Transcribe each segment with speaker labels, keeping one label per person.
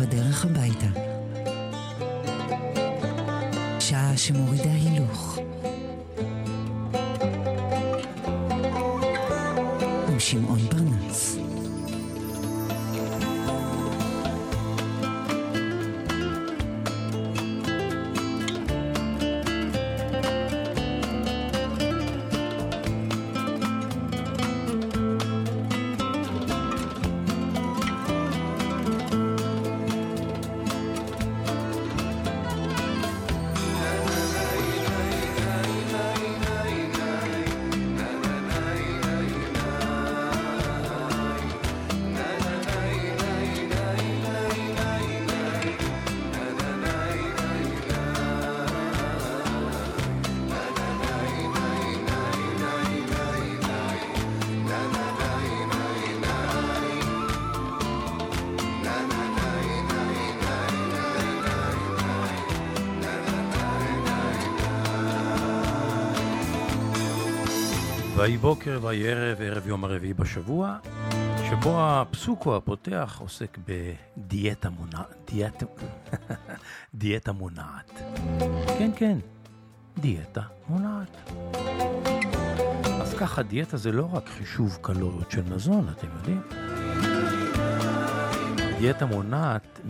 Speaker 1: בדרך הביתה. שעה שמורידה הילוך. עם שמעון
Speaker 2: ויהי בוקר ויהי ערב, ערב יום הרביעי בשבוע, שבו הפסוקו הפותח עוסק בדיאטה מונעת. דיאטה, דיאטה מונעת. כן, כן, דיאטה מונעת. אז ככה, דיאטה זה לא רק חישוב קלוריות של מזון, אתם יודעים? דיאטה מונעת,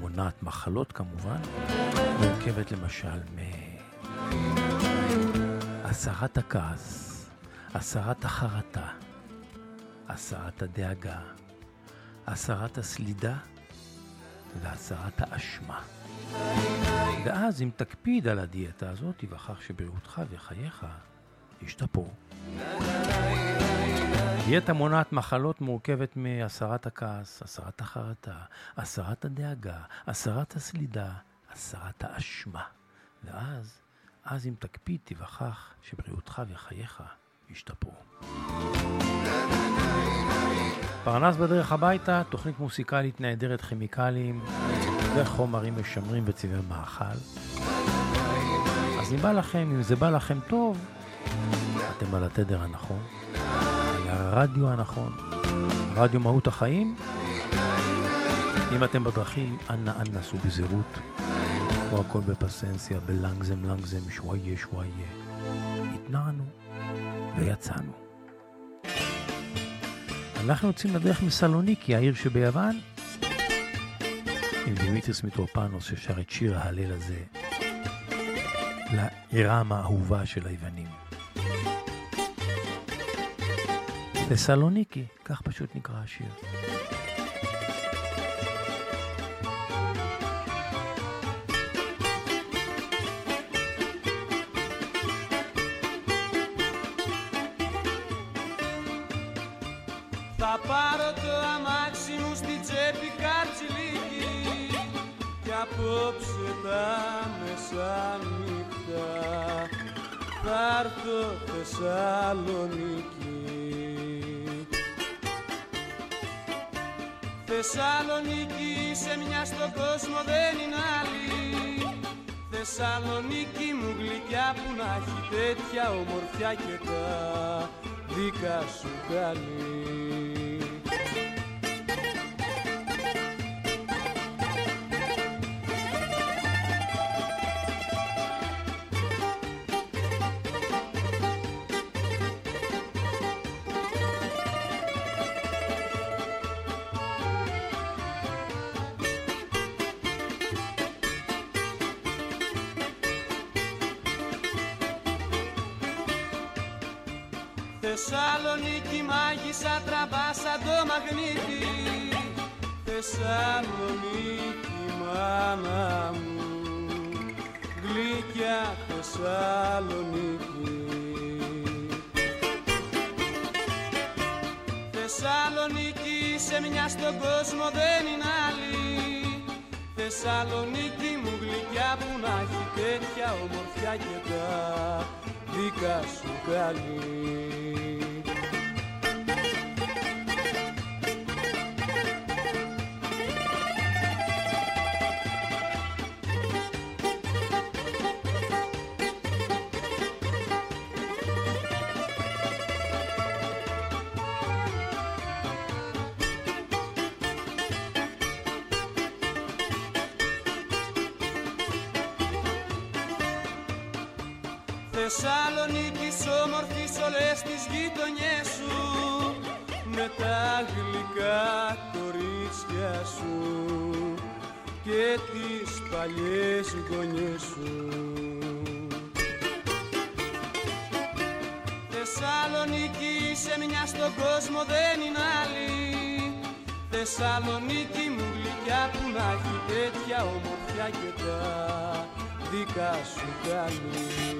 Speaker 2: מונעת מחלות כמובן, מורכבת למשל מהסרת הכעס. הסרת החרטה, הסרת הדאגה, הסרת הסלידה והסרת האשמה. ואז אם תקפיד על הדיאטה הזאת, תיווכח שבריאותך וחייך ישתפרו. דיאטה מונעת מחלות מורכבת מהסרת הכעס, הסרת החרטה, הסרת הדאגה, הסרת הסלידה, הסרת האשמה. ואז, אז אם תקפיד, תיווכח שבריאותך וחייך ישתפרו. פרנס בדרך הביתה, תוכנית מוסיקלית נעדרת כימיקלים וחומרים משמרים וצבעי מאכל. אז אם בא לכם, אם זה בא לכם טוב, אתם על התדר הנכון, על הרדיו הנכון, רדיו מהות החיים. אם אתם בדרכים, אנא אנא סעו בזהירות, כמו הכל ב paciencia, ב langsam langsam, שוואיה שוואיה. התנענו. ויצאנו. אנחנו יוצאים לדרך מסלוניקי, העיר שביוון, עם דימיטריס מיטרופנוס ששר את שיר ההלל הזה לעירם האהובה של היוונים. לסלוניקי, כך פשוט נקרא השיר.
Speaker 3: Απόψε τα μεσάνυχτα θα έρθω Θεσσαλονίκη. Θεσσαλονίκη σε μια στον κόσμο δεν είναι άλλη. Θεσσαλονίκη μου γλυκιά που να έχει τέτοια ομορφιά και τα δικά σου καλή στον κόσμο δεν είναι άλλη. Θεσσαλονίκη μου γλυκιά που να έχει τέτοια ομορφιά και Θεσσαλονίκης όμορφης όλες τις γειτονιές σου με τα γλυκά κορίτσια σου και τις παλιές γωνιές σου. Θεσσαλονίκη σε μια στον κόσμο δεν είναι άλλη. Θεσσαλονίκη μου γλυκιά που να έχει τέτοια ομορφιά και τα δικά σου κάνει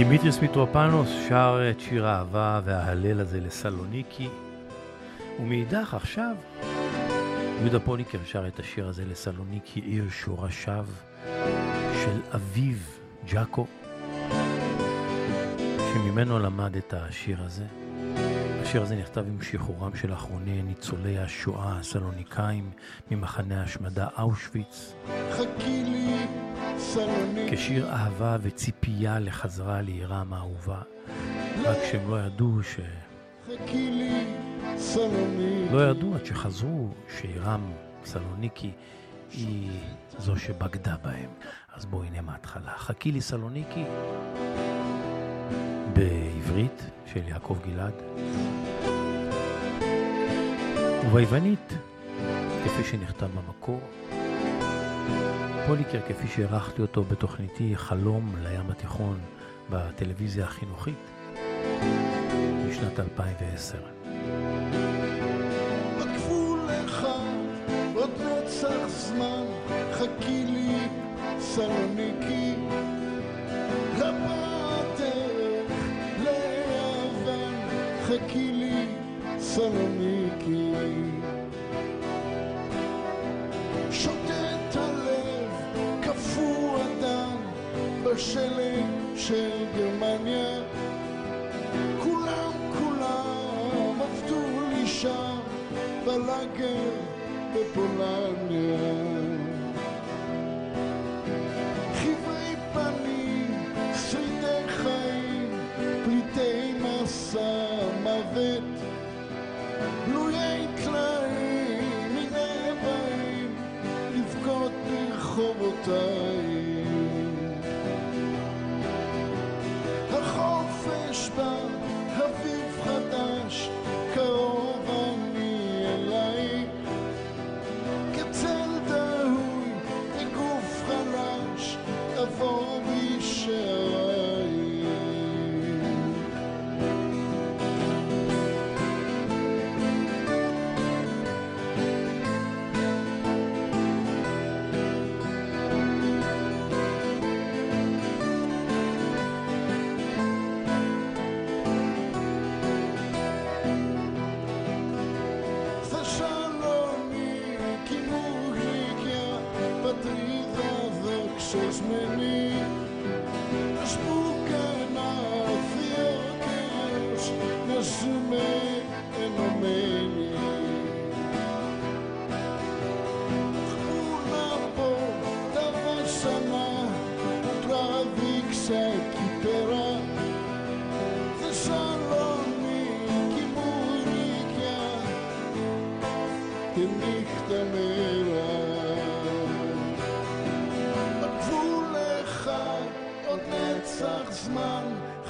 Speaker 2: דימיטריס מיטרופנוס שר את שיר האהבה וההלל הזה לסלוניקי, ומאידך עכשיו יהודה פוליקר שר את השיר הזה לסלוניקי, עיר שורשיו של אביו ג'אקו, שממנו למד את השיר הזה. השיר הזה נכתב עם שחרורם של אחרוני ניצולי השואה הסלוניקאים ממחנה ההשמדה אושוויץ.
Speaker 4: חכי לי
Speaker 2: כשיר אהבה וציפייה לחזרה לעירם האהובה. רק שהם לא ידעו ש...
Speaker 4: חכי לי, סלוניקי.
Speaker 2: לא ידעו עד שחזרו שעירם, סלוניקי, היא זו שבגדה בהם. אז בואו הנה מההתחלה. חכי לי סלוניקי, בעברית של יעקב גלעד, וביוונית, כפי שנכתב במקור, פוליקר, כפי שהערכתי אותו בתוכניתי חלום לים התיכון בטלוויזיה החינוכית משנת 2010.
Speaker 4: בגבול אחד עוד נצח זמן, חכי לי סלוניקי, חכי לי סלוניקי. שוטט הלב, קפוא הדם, בשלג של גרמניה. כולם כולם עבדו לי שם בלאגר בפולניה.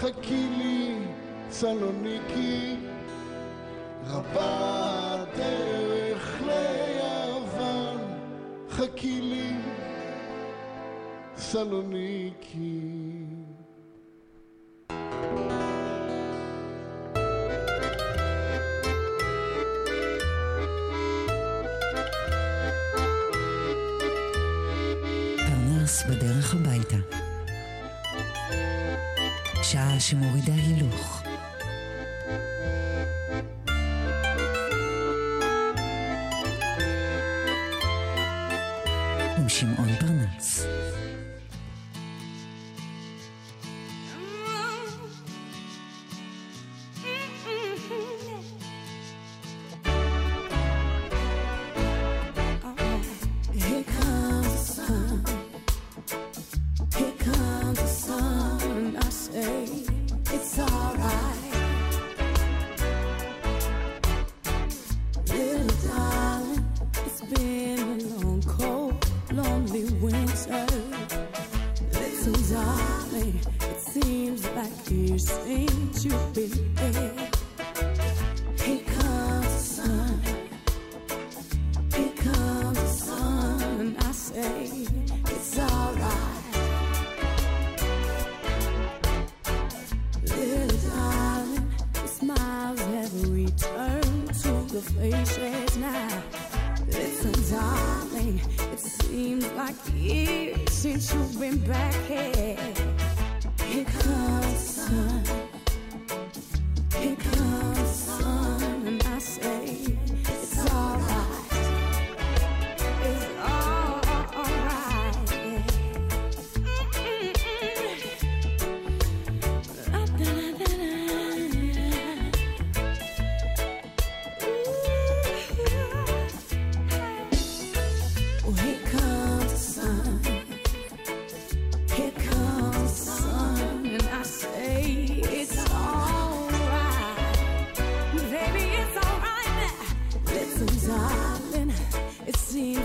Speaker 4: חכי לי סלוניקי רבה הדרך ליוון חכי לי סלוניקי
Speaker 1: שעה שמורידה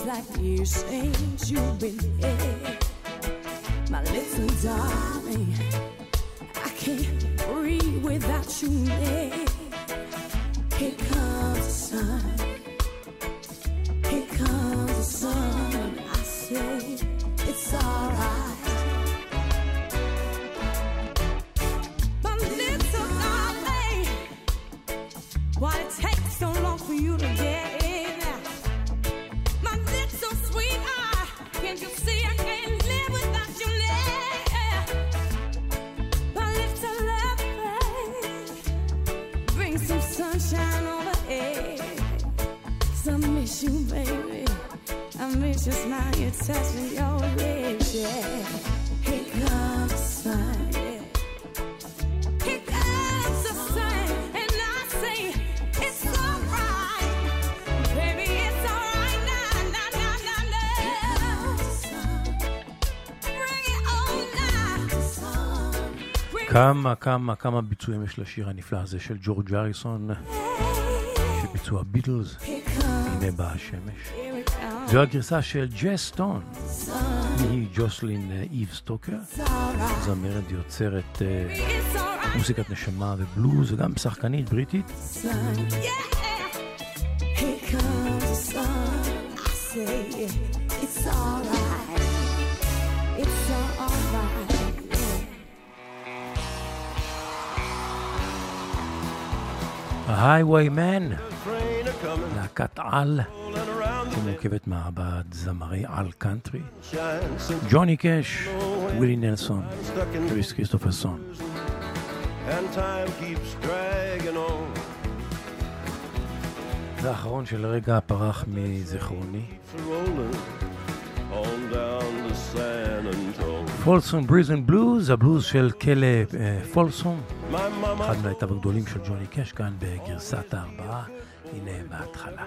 Speaker 5: like years since you've been here. My little darling, I can't breathe without you near. Here comes the sun.
Speaker 2: כמה, כמה, כמה ביצועים יש לשיר הנפלא הזה של ג'ורג' אריסון,
Speaker 5: Here comes,
Speaker 2: הנה באה השמש. זו הגרסה של ג'ס סטון, היא ג'וסלין אה, איב סטוקר,
Speaker 5: It's alright.
Speaker 2: זמרת יוצרת אה,
Speaker 5: It's alright.
Speaker 2: מוזיקת נשמה ובלוז, וגם שחקנית בריטית.
Speaker 5: sun. Yeah.
Speaker 6: ה-Highwaymen,
Speaker 2: להקת על, שמורכבת מארבעת זמרי על קאנטרי, ג'וני קאש, ווילי נלסון, קריס כריסטופרסון. זה האחרון שלרגע פרח מזיכרוני.
Speaker 6: On down
Speaker 2: Folsom Prison Blues, הבלוז של כלא אה,
Speaker 6: mama
Speaker 2: אחד מהעיתיו הגדולים של ג'וני קאש, כאן בגרסת הארבעה, הנה בהתחלה.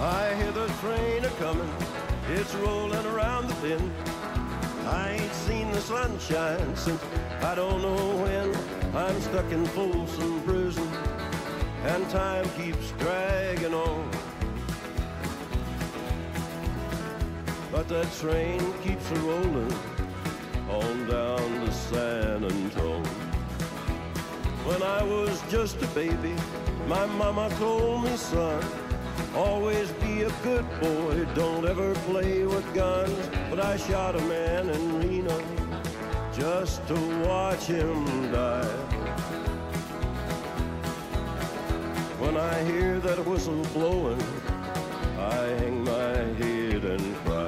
Speaker 6: I hear the train a coming, it's rolling around the bend. I ain't seen the sunshine since I don't know when. I'm stuck in Folsom Prison, and time keeps dragging on. But that train keeps a rolling on down to San Antonio. When I was just a baby, my mama told me, son, always be a good boy, don't ever play with guns. But I shot a man in Reno just to watch him die. When I hear that whistle blowing, I hang my head and cry.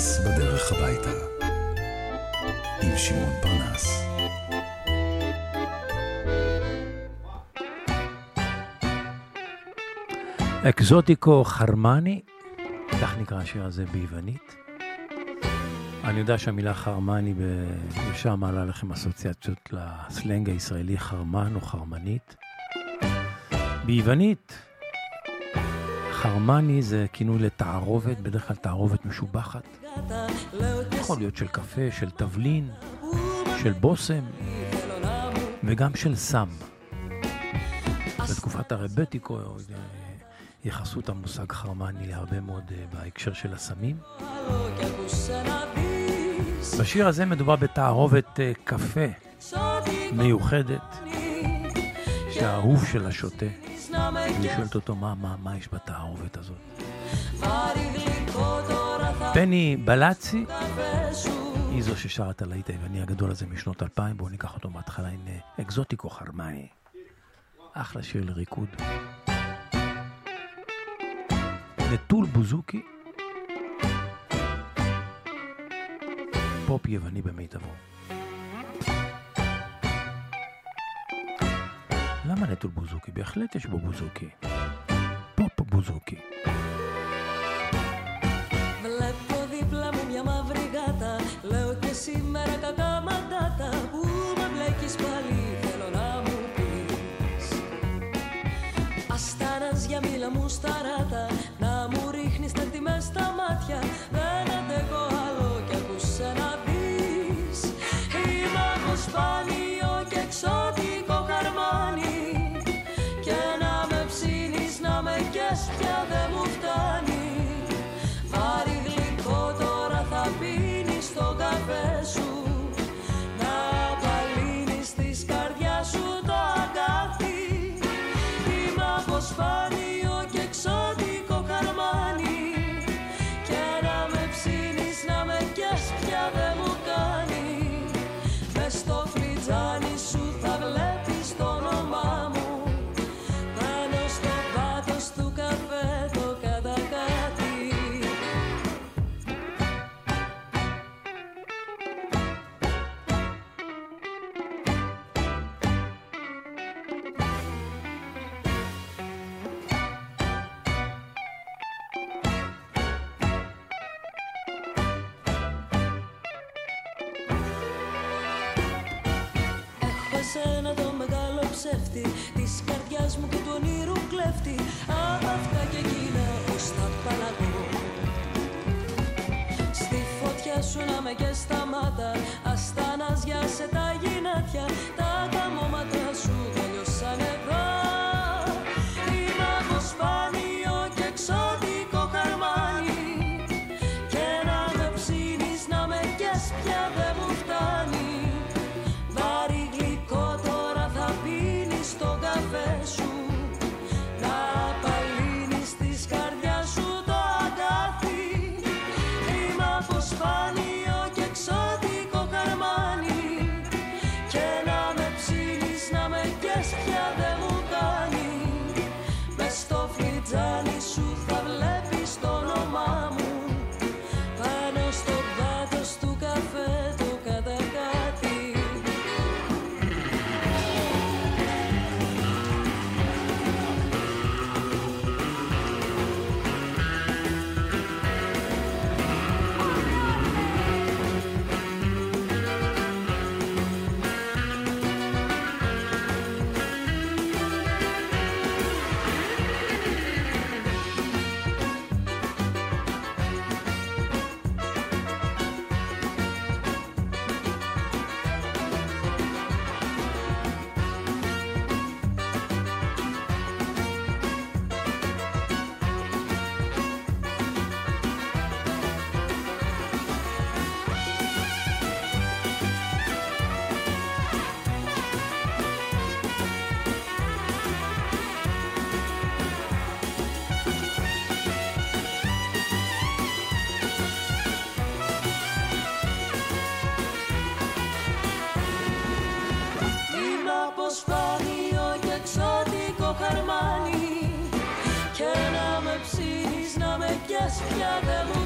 Speaker 7: פרנס בדרך הביתה. עם שמעון פרנס.
Speaker 2: אקזוטיקו חרמני, כך נקרא השיר הזה ביוונית. אני יודע שהמילה חרמני ישר מעלה לכם אסוציאציות לסלנג הישראלי חרמן או חרמנית. ביוונית, חרמני זה כינוי לתערובת, בדרך כלל תערובת משובחת. יכול להיות של קפה, של תבלין, של בושם, וגם של סם. בתקופת הרבטיקו אה, ייחסו את המושג חרמני להרבה מאוד אה, בהקשר של הסמים. בשיר הזה מדובר בתערובת אה, קפה מיוחדת שהאהוב שלה שותה. והיא שואלת אותו מה, מה, מה יש בתערובת הזאת. פני בלאצי היא זו ששרה את הלהיט היווני הגדול הזה משנות 2000, בואו ניקח אותו מההתחלה אה, אקזוטיקו חרמני. אחלה שיר לריקוד. נטול בוזוקי, פופ יווני במיטבו. למה נטול בוזוקי? בהחלט יש בו בוזוקי. פופ בוזוקי.
Speaker 8: Βλέπω δίπλα μου μια μαύρη γάτα Λέω και σήμερα κακά μαντάτα Που με μπλέκεις πάλι θέλω να μου πεις Αστάνας μίλα μου στα ράτα Να μου ρίχνεις τέρτη μες στα μάτια die. αποσπάνιο και εξωτικό χαρμάνι. Και να με ψήνεις να με πιάσεις πια δεν μου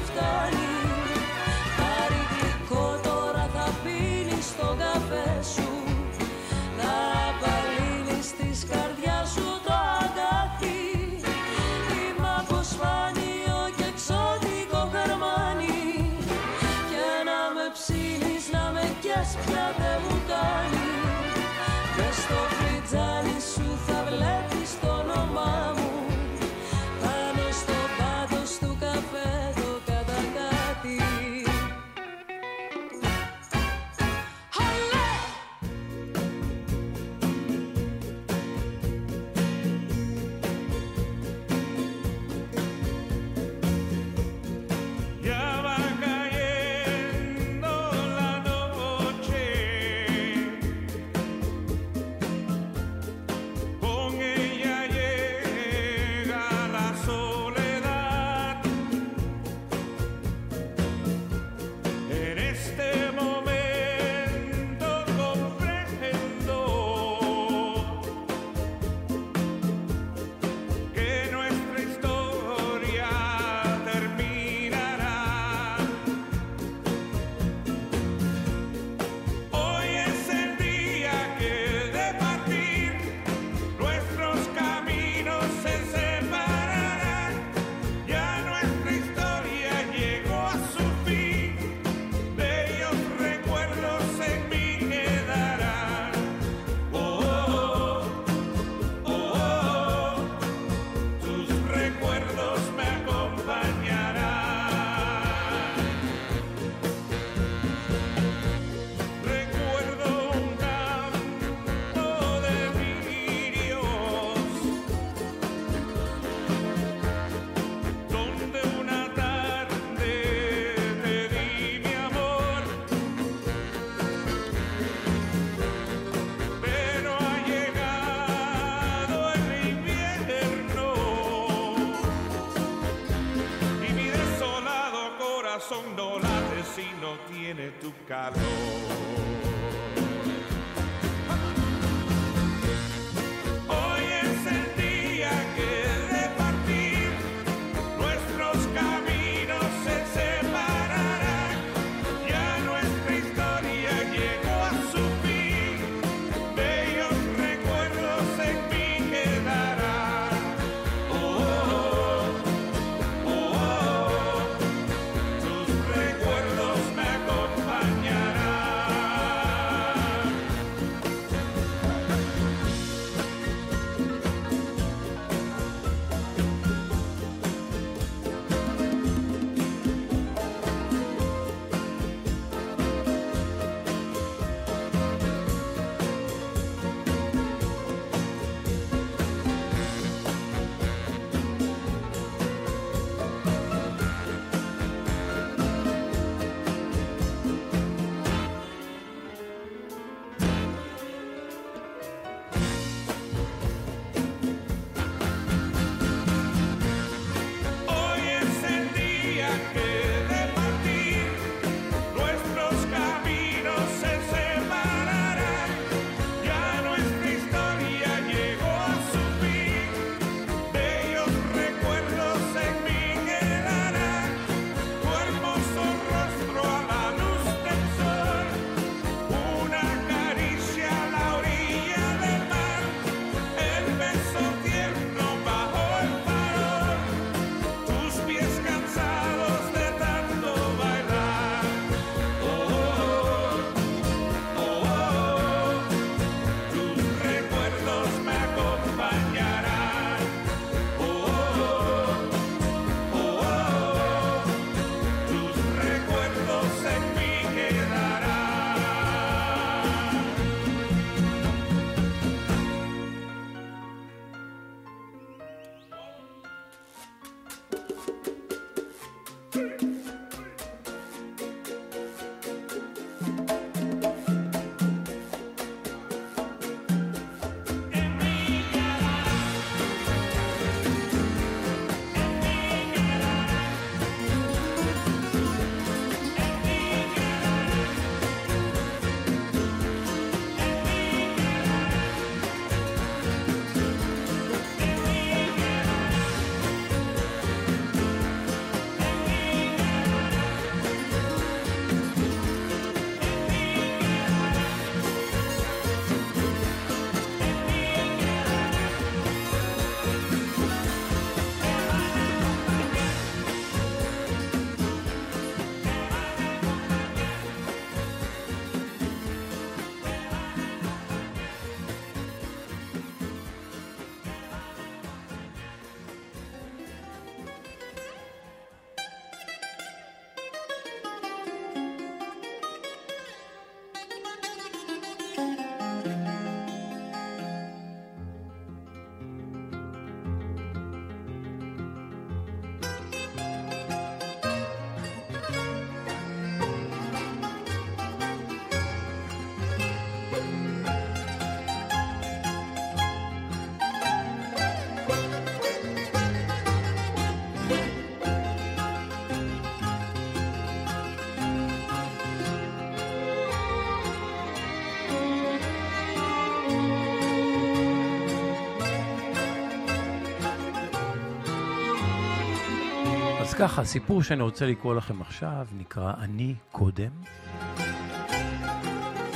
Speaker 2: ככה, הסיפור שאני רוצה לקרוא לכם עכשיו נקרא אני קודם.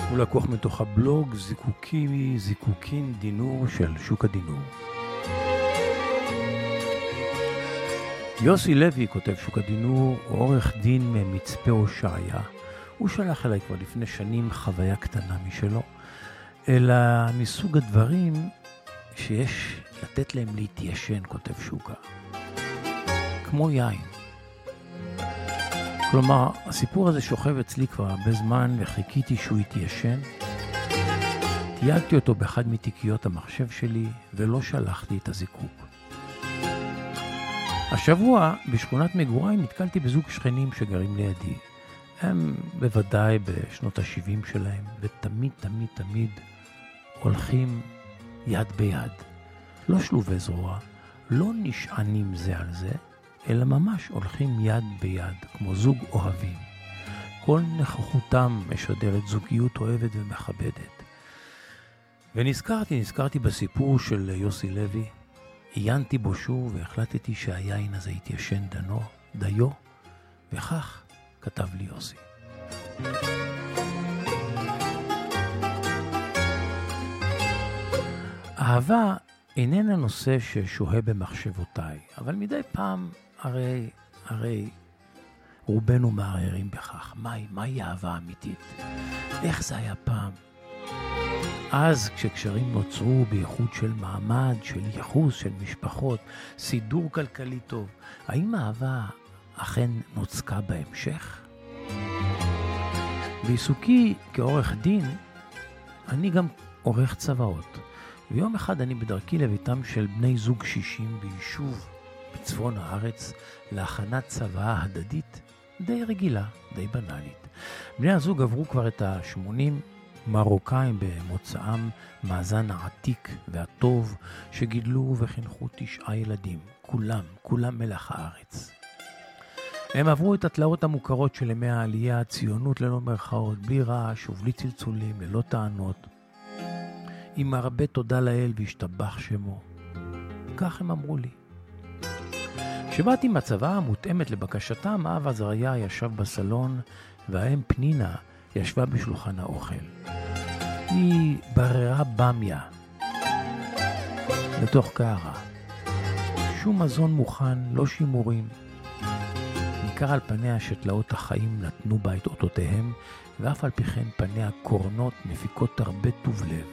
Speaker 2: הוא לקוח מתוך הבלוג זיקוקי, זיקוקין דינור של שוק הדינור. יוסי לוי, כותב שוק הדינור, עורך דין ממצפה הושעיה. הוא שלח אליי כבר לפני שנים חוויה קטנה משלו, אלא מסוג הדברים שיש לתת להם להתיישן, כותב שוקה. כמו יין. כלומר, הסיפור הזה שוכב אצלי כבר הרבה זמן וחיכיתי שהוא יתיישן. תייגתי אותו באחד מתיקיות המחשב שלי ולא שלחתי את הזיקוק. השבוע בשכונת מגוריי נתקלתי בזוג שכנים שגרים לידי. הם בוודאי בשנות ה-70 שלהם, ותמיד תמיד תמיד הולכים יד ביד. לא שלובי זרוע, לא נשענים זה על זה, אלא ממש הולכים יד ביד, כמו זוג אוהבים. כל נוכחותם משדרת זוגיות אוהבת ומכבדת. ונזכרתי, נזכרתי בסיפור של יוסי לוי, עיינתי בו שוב והחלטתי שהיין הזה התיישן דנו, דיו, וכך כתב לי יוסי. אהבה איננה נושא ששוהה במחשבותיי, אבל מדי פעם הרי, הרי רובנו מערערים בכך. מהי, מהי אהבה אמיתית? איך זה היה פעם? אז כשקשרים נוצרו בייחוד של מעמד, של ייחוס, של משפחות, סידור כלכלי טוב, האם האהבה אכן נוצקה בהמשך? בעיסוקי כעורך דין, אני גם עורך צוואות. ויום אחד אני בדרכי לביתם של בני זוג שישים ביישוב בצפון הארץ להכנת צוואה הדדית די רגילה, די בנאלית. בני הזוג עברו כבר את ה-80 מרוקאים במוצאם מהזן העתיק והטוב, שגידלו וחינכו תשעה ילדים, כולם, כולם מלח הארץ. הם עברו את התלאות המוכרות של ימי העלייה, הציונות ללא מרכאות, בלי רעש ובלי צלצולים, ללא טענות. עם הרבה תודה לאל והשתבח שמו. כך הם אמרו לי. כשבאתי הצוואה המותאמת לבקשתם, אב עזריה ישב בסלון, והאם פנינה ישבה בשולחן האוכל. היא בררה במיה לתוך קערה. שום מזון מוכן, לא שימורים. ניכר על פניה שתלאות החיים נתנו בה את אותותיהם, ואף על פי כן פניה קורנות מפיקות הרבה טוב לב.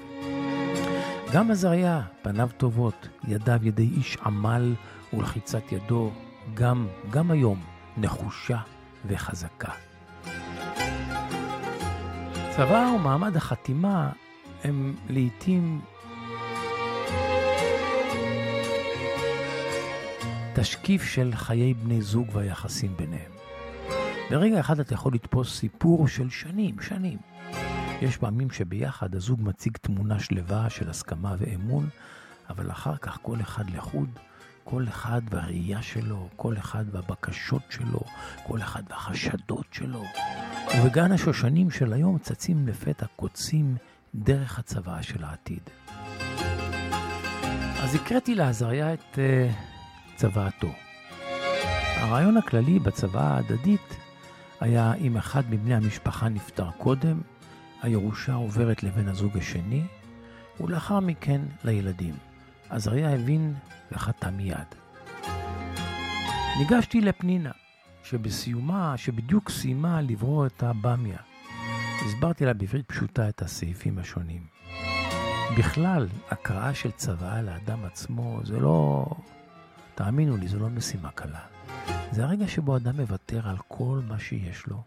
Speaker 2: גם עזריה, פניו טובות, ידיו ידי איש עמל ולחיצת ידו, גם, גם היום, נחושה וחזקה. צבא ומעמד החתימה הם לעתים תשקיף של חיי בני זוג והיחסים ביניהם. ברגע אחד אתה יכול לתפוס סיפור של שנים, שנים. יש פעמים שביחד הזוג מציג תמונה שלווה של הסכמה ואמון, אבל אחר כך כל אחד לחוד, כל אחד והראייה שלו, כל אחד והבקשות שלו, כל אחד והחשדות שלו. ובגן השושנים של היום צצים לפתע קוצים דרך הצוואה של העתיד. אז הקראתי לעזריה את uh, צוואתו. הרעיון הכללי בצוואה ההדדית היה אם אחד מבני המשפחה נפטר קודם, הירושה עוברת לבן הזוג השני, ולאחר מכן לילדים. עזריה הבין וחתם מיד. ניגשתי לפנינה, שבסיומה, שבדיוק סיימה לברור את הבמיה. הסברתי לה בעברית פשוטה את הסעיפים השונים. בכלל, הקראה של צוואה לאדם עצמו זה לא... תאמינו לי, זו לא משימה קלה. זה הרגע שבו אדם מוותר על כל מה שיש לו,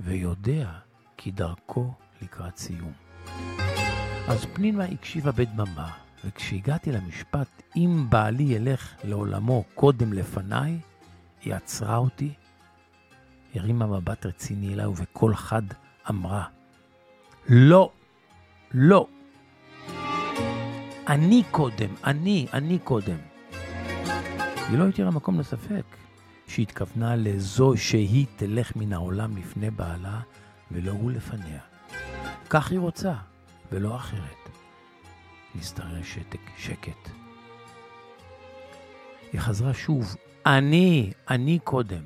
Speaker 2: ויודע כי דרכו לקראת סיום. אז פנינה הקשיבה בדממה, וכשהגעתי למשפט, אם בעלי ילך לעולמו קודם לפניי, היא עצרה אותי, הרימה מבט רציני אליי, ובקול חד אמרה, לא, לא. אני קודם, אני, אני קודם. היא לא התירה מקום לספק שהתכוונה לזו שהיא תלך מן העולם לפני בעלה, ולא הוא לפניה. כך היא רוצה, ולא אחרת. נשתרר שתק, שקט. היא חזרה שוב, אני, אני קודם.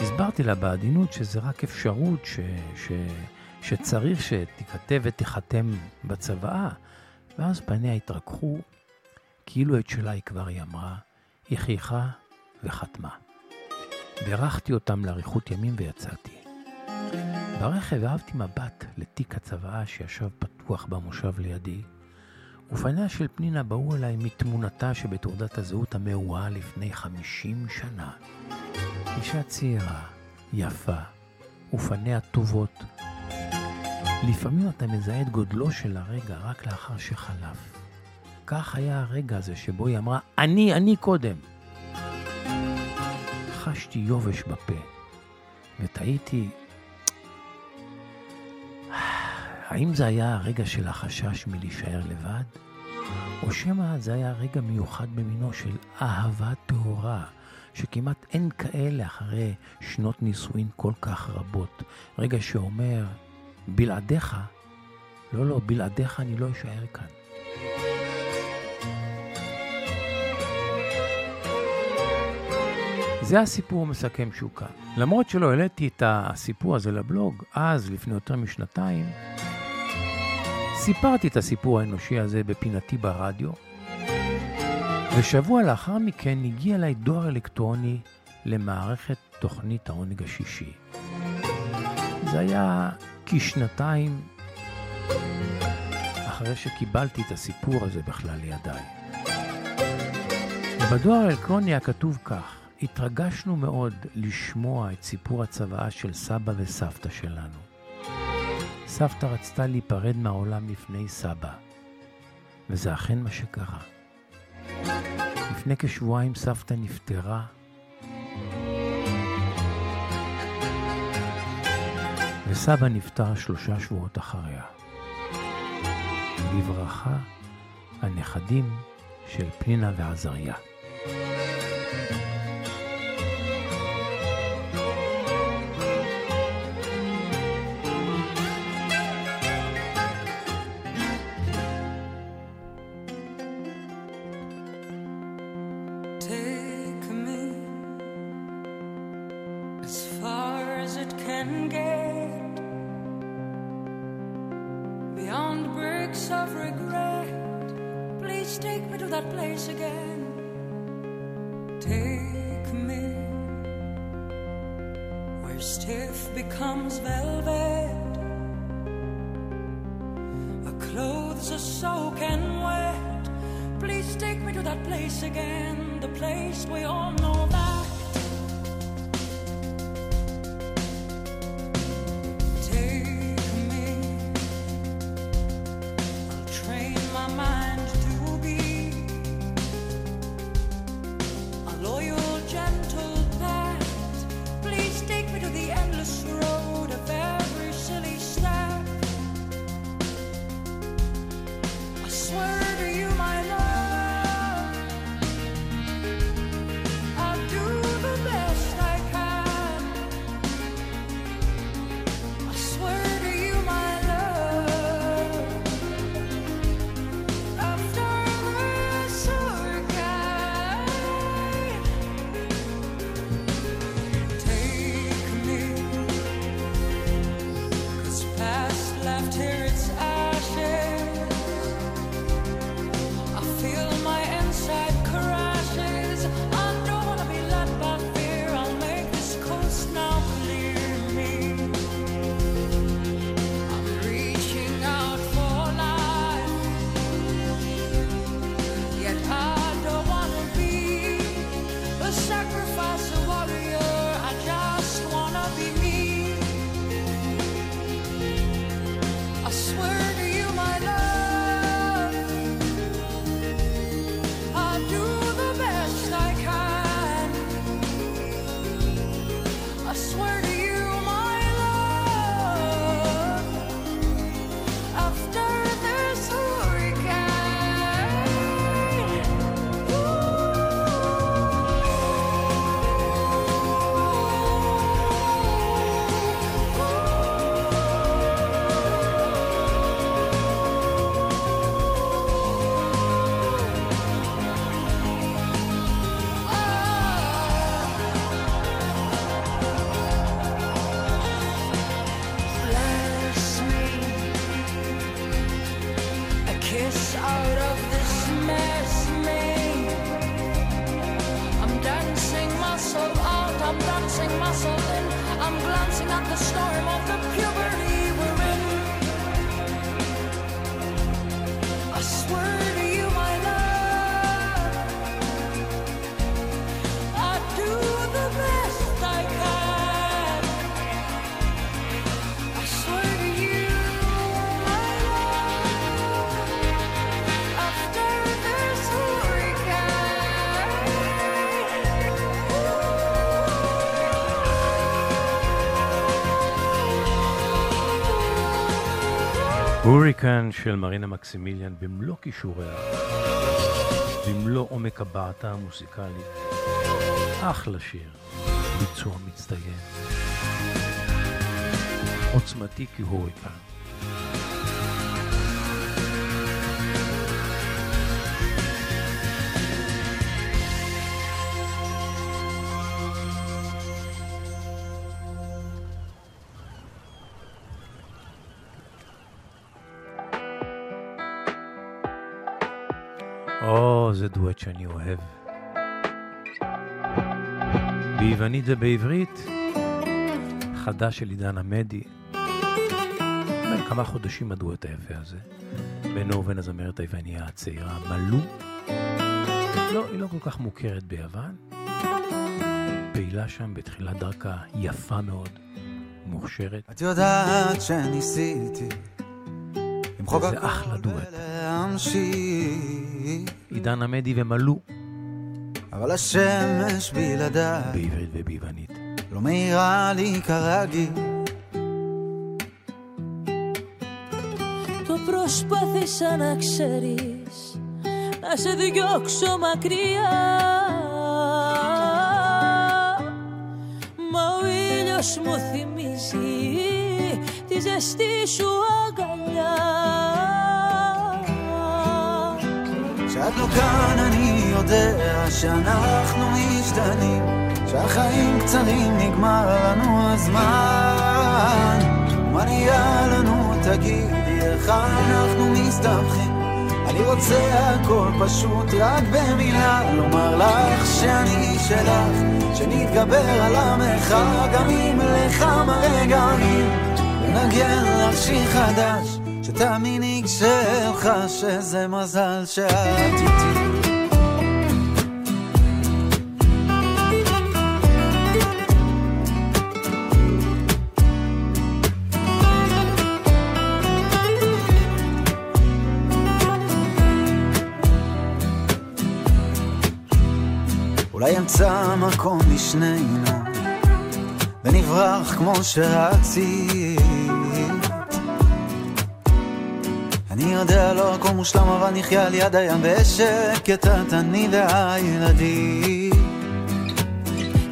Speaker 2: הסברתי לה בעדינות שזה רק אפשרות ש, ש, שצריך שתיכתב ותיחתם בצוואה, ואז פניה התרככו, כאילו את שלה היא כבר היא אמרה, היא חייכה וחתמה. בירכתי אותם לאריכות ימים ויצאתי. ברכב אהבתי מבט לתיק הצוואה שישב פתוח במושב לידי, ופניה של פנינה באו אליי מתמונתה שבתעודת הזהות המאוהה לפני חמישים שנה. אישה צעירה, יפה, ופניה טובות. לפעמים אתה מזהה את גודלו של הרגע רק לאחר שחלף. כך היה הרגע הזה שבו היא אמרה, אני, אני קודם. חשתי יובש בפה, ותהיתי, האם זה היה הרגע של החשש מלהישאר לבד? או שמא זה היה רגע מיוחד במינו של אהבה טהורה,
Speaker 8: שכמעט אין כאלה אחרי שנות נישואין כל כך רבות. רגע שאומר, בלעדיך, לא, לא, בלעדיך אני לא אשאר כאן. זה הסיפור המסכם שהוא כאן. למרות שלא העליתי את הסיפור הזה לבלוג, אז, לפני יותר משנתיים, סיפרתי את הסיפור האנושי הזה בפינתי ברדיו, ושבוע לאחר מכן הגיע אליי דואר אלקטרוני למערכת תוכנית העונג השישי. זה היה כשנתיים אחרי שקיבלתי את הסיפור הזה בכלל לידיי. בדואר האלקטרוני היה כתוב כך: התרגשנו מאוד לשמוע את סיפור הצוואה של סבא וסבתא שלנו. סבתא רצתה להיפרד מהעולם לפני סבא, וזה אכן מה שקרה. לפני כשבועיים סבתא נפטרה, וסבא נפטר שלושה שבועות אחריה. בברכה, הנכדים של פנינה ועזריה.
Speaker 2: I'm dancing myself out, I'm dancing myself in. I'm glancing at the storm of the puberty
Speaker 8: הוריקן של מרינה מקסימיליאן במלוא כישוריה, במלוא עומק הבעתה המוסיקלית.
Speaker 2: אחלה שיר, ביצוע מצטיין. עוצמתי כהוריקן. אוהב. ביוונית זה בעברית, חדש של עידן עמדי. כמה חודשים הדואט היפה הזה, בינו ובין הזמרת היווניה הצעירה מלו. לא, היא לא כל כך מוכרת ביוון. פעילה שם בתחילת דרכה יפה מאוד, מוכשרת.
Speaker 9: את יודעת שניסיתי למחוק הכל. ולהמשיך
Speaker 2: עידן עמדי ומלו,
Speaker 9: אבל השמש בלעדיי
Speaker 2: בעברית וביוונית.
Speaker 9: לא מאירה לי כרגיל
Speaker 8: Το προσπάθησα να ξέρεις Να σε διώξω μακριά Μα ο ήλιος μου θυμίζει Τη ζεστή σου αγκαλιά
Speaker 9: כשאת לא כאן אני יודע שאנחנו משתנים שהחיים קצרים נגמר לנו הזמן. מה נהיה לנו? תגידי איך אנחנו מסתבכים? אני רוצה הכל פשוט רק במילה לומר לך שאני שלך שנתגבר על המרחק גם אם לכמה רגעים. ונגן לך שיר חדש שתאמיני כשאלך שזה מזל שאת איתי. אולי אמצא מקום לשנינו ונברח כמו שרצית אני יודע לא הכל מושלם אבל נחיה על יד הים בשקט את אני והילדים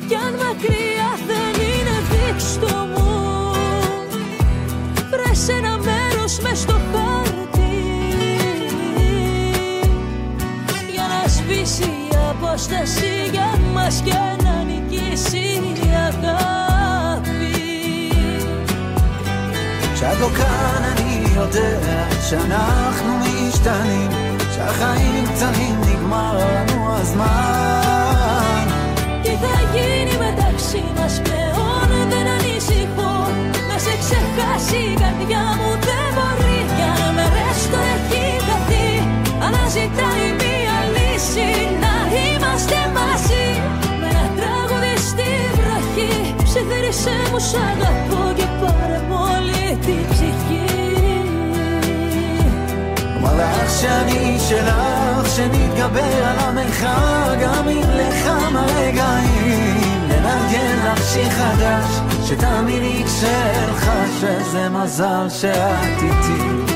Speaker 8: Κι αν μακριά δεν είναι δείξτο μου Βρες ένα μέρος μες στο χάρτη Για να σβήσει η απόσταση για μας και να νικήσει η αγάπη
Speaker 9: כשאת לא כאן אני יודע שאנחנו משתנים שהחיים קצרים נגמר לנו הזמן
Speaker 8: Τι θα γίνει μεταξύ μας πλέον δεν ανησυχώ Να σε ξεχάσει η καρδιά μου δεν μπορεί Κι αν με ρέστο έχει χαθεί Αναζητάει μία λύση να είμαστε μαζί Με ένα τραγούδι στη βροχή Ψιθύρισε μου σ' αγαπώ και πάρε μου όλη την ψυχή
Speaker 9: אומר לך שאני שלך, שנתגבר על המרחק גם אם לכמה רגעים ננגן לך שיר חדש, שתאמיני כשאלך שזה מזל שאת איתי.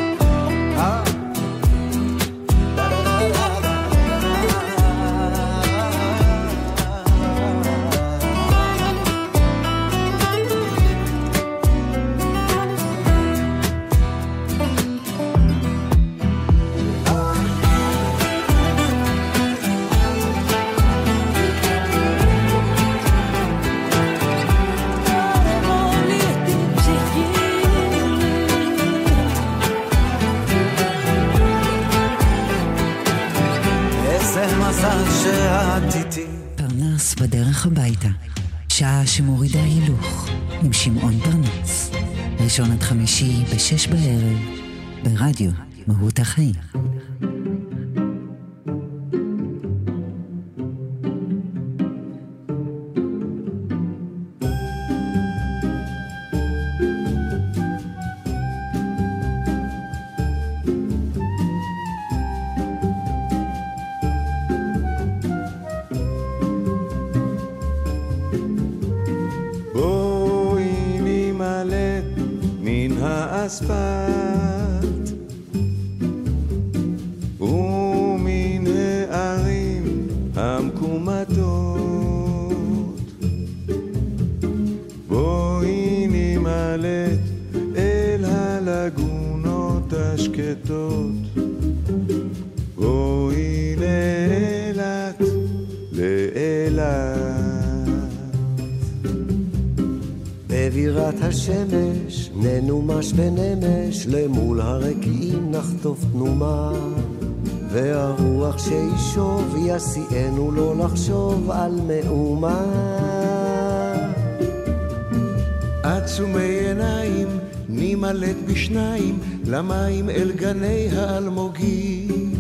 Speaker 1: שמורידה הילוך עם שמעון פרנס. ראשון עד חמישי בשש בערב ברדיו מהות החיים.
Speaker 10: יסיענו לא לחשוב על מאומה.
Speaker 11: עצומי עיניים נימלט בשניים למים אל גני האלמוגים.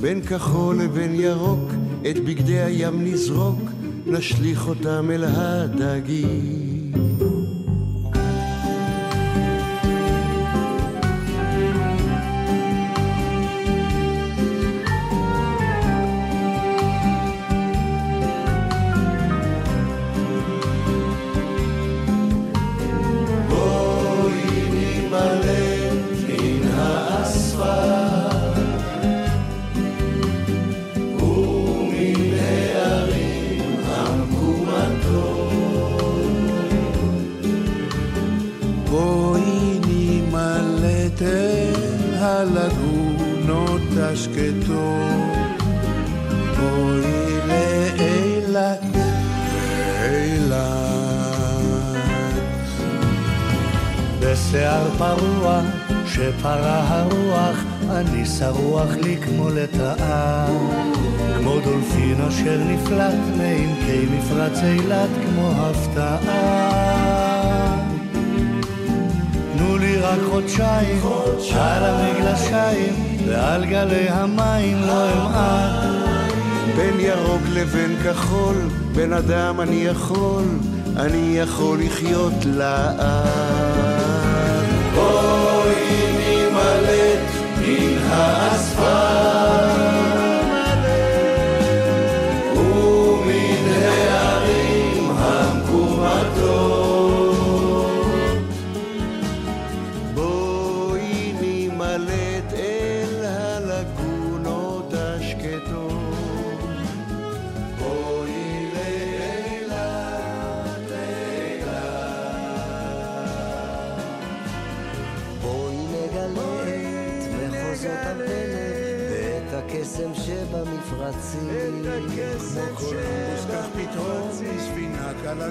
Speaker 11: בין כחול לבין ירוק את בגדי הים נזרוק נשליך אותם אל הדגים
Speaker 12: מפרץ אילת כמו הפתעה. תנו לי רק חודשיים, על המגלשיים ועל גלי המים לא אמעט.
Speaker 11: בין ירוק לבין כחול, בן אדם אני יכול, אני יכול לחיות לאט. מן האספלט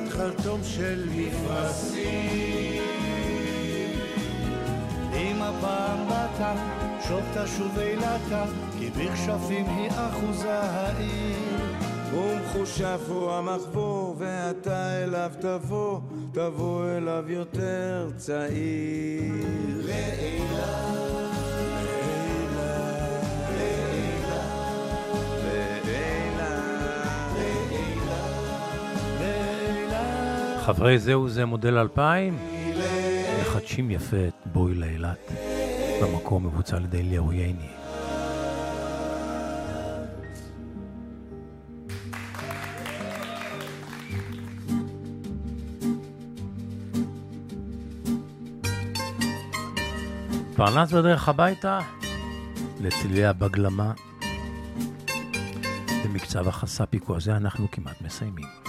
Speaker 11: חרטום של מפרשים.
Speaker 12: אם הפעם באת, שוב תשוב אילתה, כי בכשפים היא אחוזה העיר.
Speaker 11: ומחושב הוא המחבור, ואתה אליו תבוא, תבוא אליו יותר צעיר. לאילת
Speaker 2: חברי זהו זה מודל 2000 מחדשים יפה את בואי לאילת במקום מבוצע על ידי אליהו ייני. פרנס בדרך הביתה לצלילי הבגלמה במקצב החספיקו הזה אנחנו כמעט מסיימים.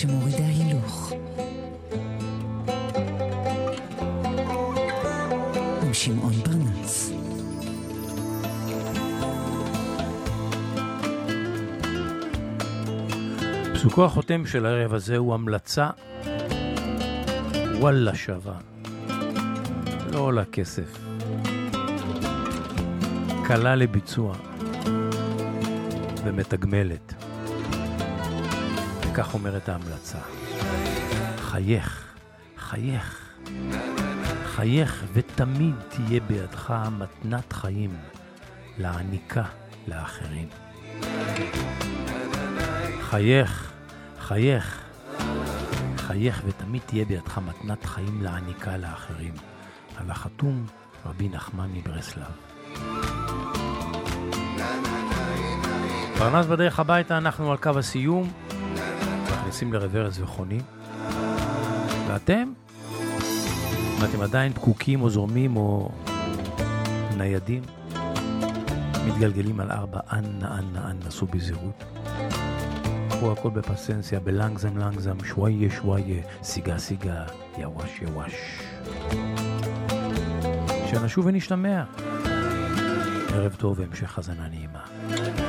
Speaker 1: שמורידה הילוך. עם שמעון פרנס.
Speaker 2: פסוקו החותם של הערב הזה הוא המלצה וואלה שווה. לא עולה כסף. קלה לביצוע ומתגמלת. וכך אומרת ההמלצה: חייך, חייך, חייך ותמיד תהיה בידך מתנת חיים להעניקה לאחרים. חייך, חייך, חייך ותמיד תהיה בידך מתנת חיים להעניקה לאחרים. על החתום רבי נחמן מברסלב. פרנס בדרך הביתה, אנחנו על קו הסיום, מכניסים לרוורס וחונים. ואתם? אם אתם עדיין פקוקים או זורמים או ניידים, מתגלגלים על ארבע, אנה אנה אנה, נסו בזהירות. קחו הכל בפסנסיה, בלנגזם לנגזם, שוואיה שוואיה, סיגה סיגה, יווש יווש. שנשוב ונשתמע. ערב טוב והמשך האזנה נעימה.